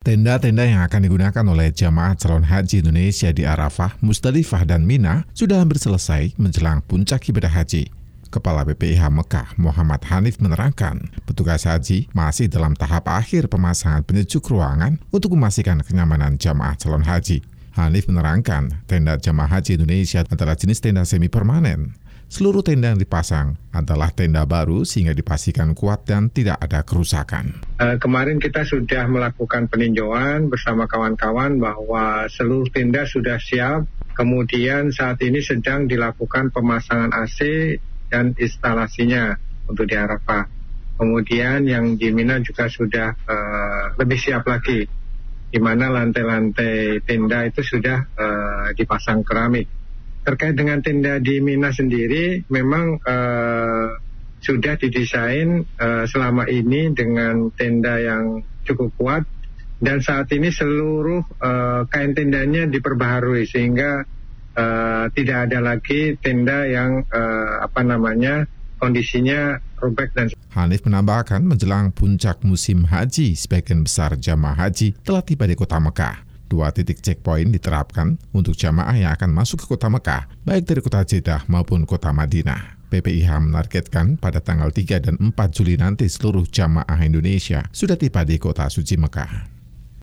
Tenda-tenda yang akan digunakan oleh jamaah calon haji Indonesia di Arafah, Musdalifah, dan Mina sudah hampir selesai menjelang puncak ibadah haji. Kepala BPIH Mekah Muhammad Hanif menerangkan, petugas haji masih dalam tahap akhir pemasangan penyejuk ruangan untuk memastikan kenyamanan jamaah calon haji. Hanif menerangkan, tenda jamaah haji Indonesia adalah jenis tenda semi permanen seluruh tenda yang dipasang adalah tenda baru sehingga dipastikan kuat dan tidak ada kerusakan. Uh, kemarin kita sudah melakukan peninjauan bersama kawan-kawan bahwa seluruh tenda sudah siap. Kemudian saat ini sedang dilakukan pemasangan AC dan instalasinya untuk di Arafah. Kemudian yang di Mina juga sudah uh, lebih siap lagi, di mana lantai-lantai tenda itu sudah uh, dipasang keramik terkait dengan tenda di Mina sendiri memang uh, sudah didesain uh, selama ini dengan tenda yang cukup kuat dan saat ini seluruh uh, kain tendanya diperbaharui sehingga uh, tidak ada lagi tenda yang uh, apa namanya kondisinya robek dan Hanif menambahkan menjelang puncak musim haji sebagian besar jamaah haji telah tiba di kota Mekah. Dua titik checkpoint diterapkan untuk jamaah yang akan masuk ke kota Mekah, baik dari kota Jeddah maupun kota Madinah. PPIH menargetkan pada tanggal 3 dan 4 Juli nanti seluruh jamaah Indonesia sudah tiba di kota suci Mekah.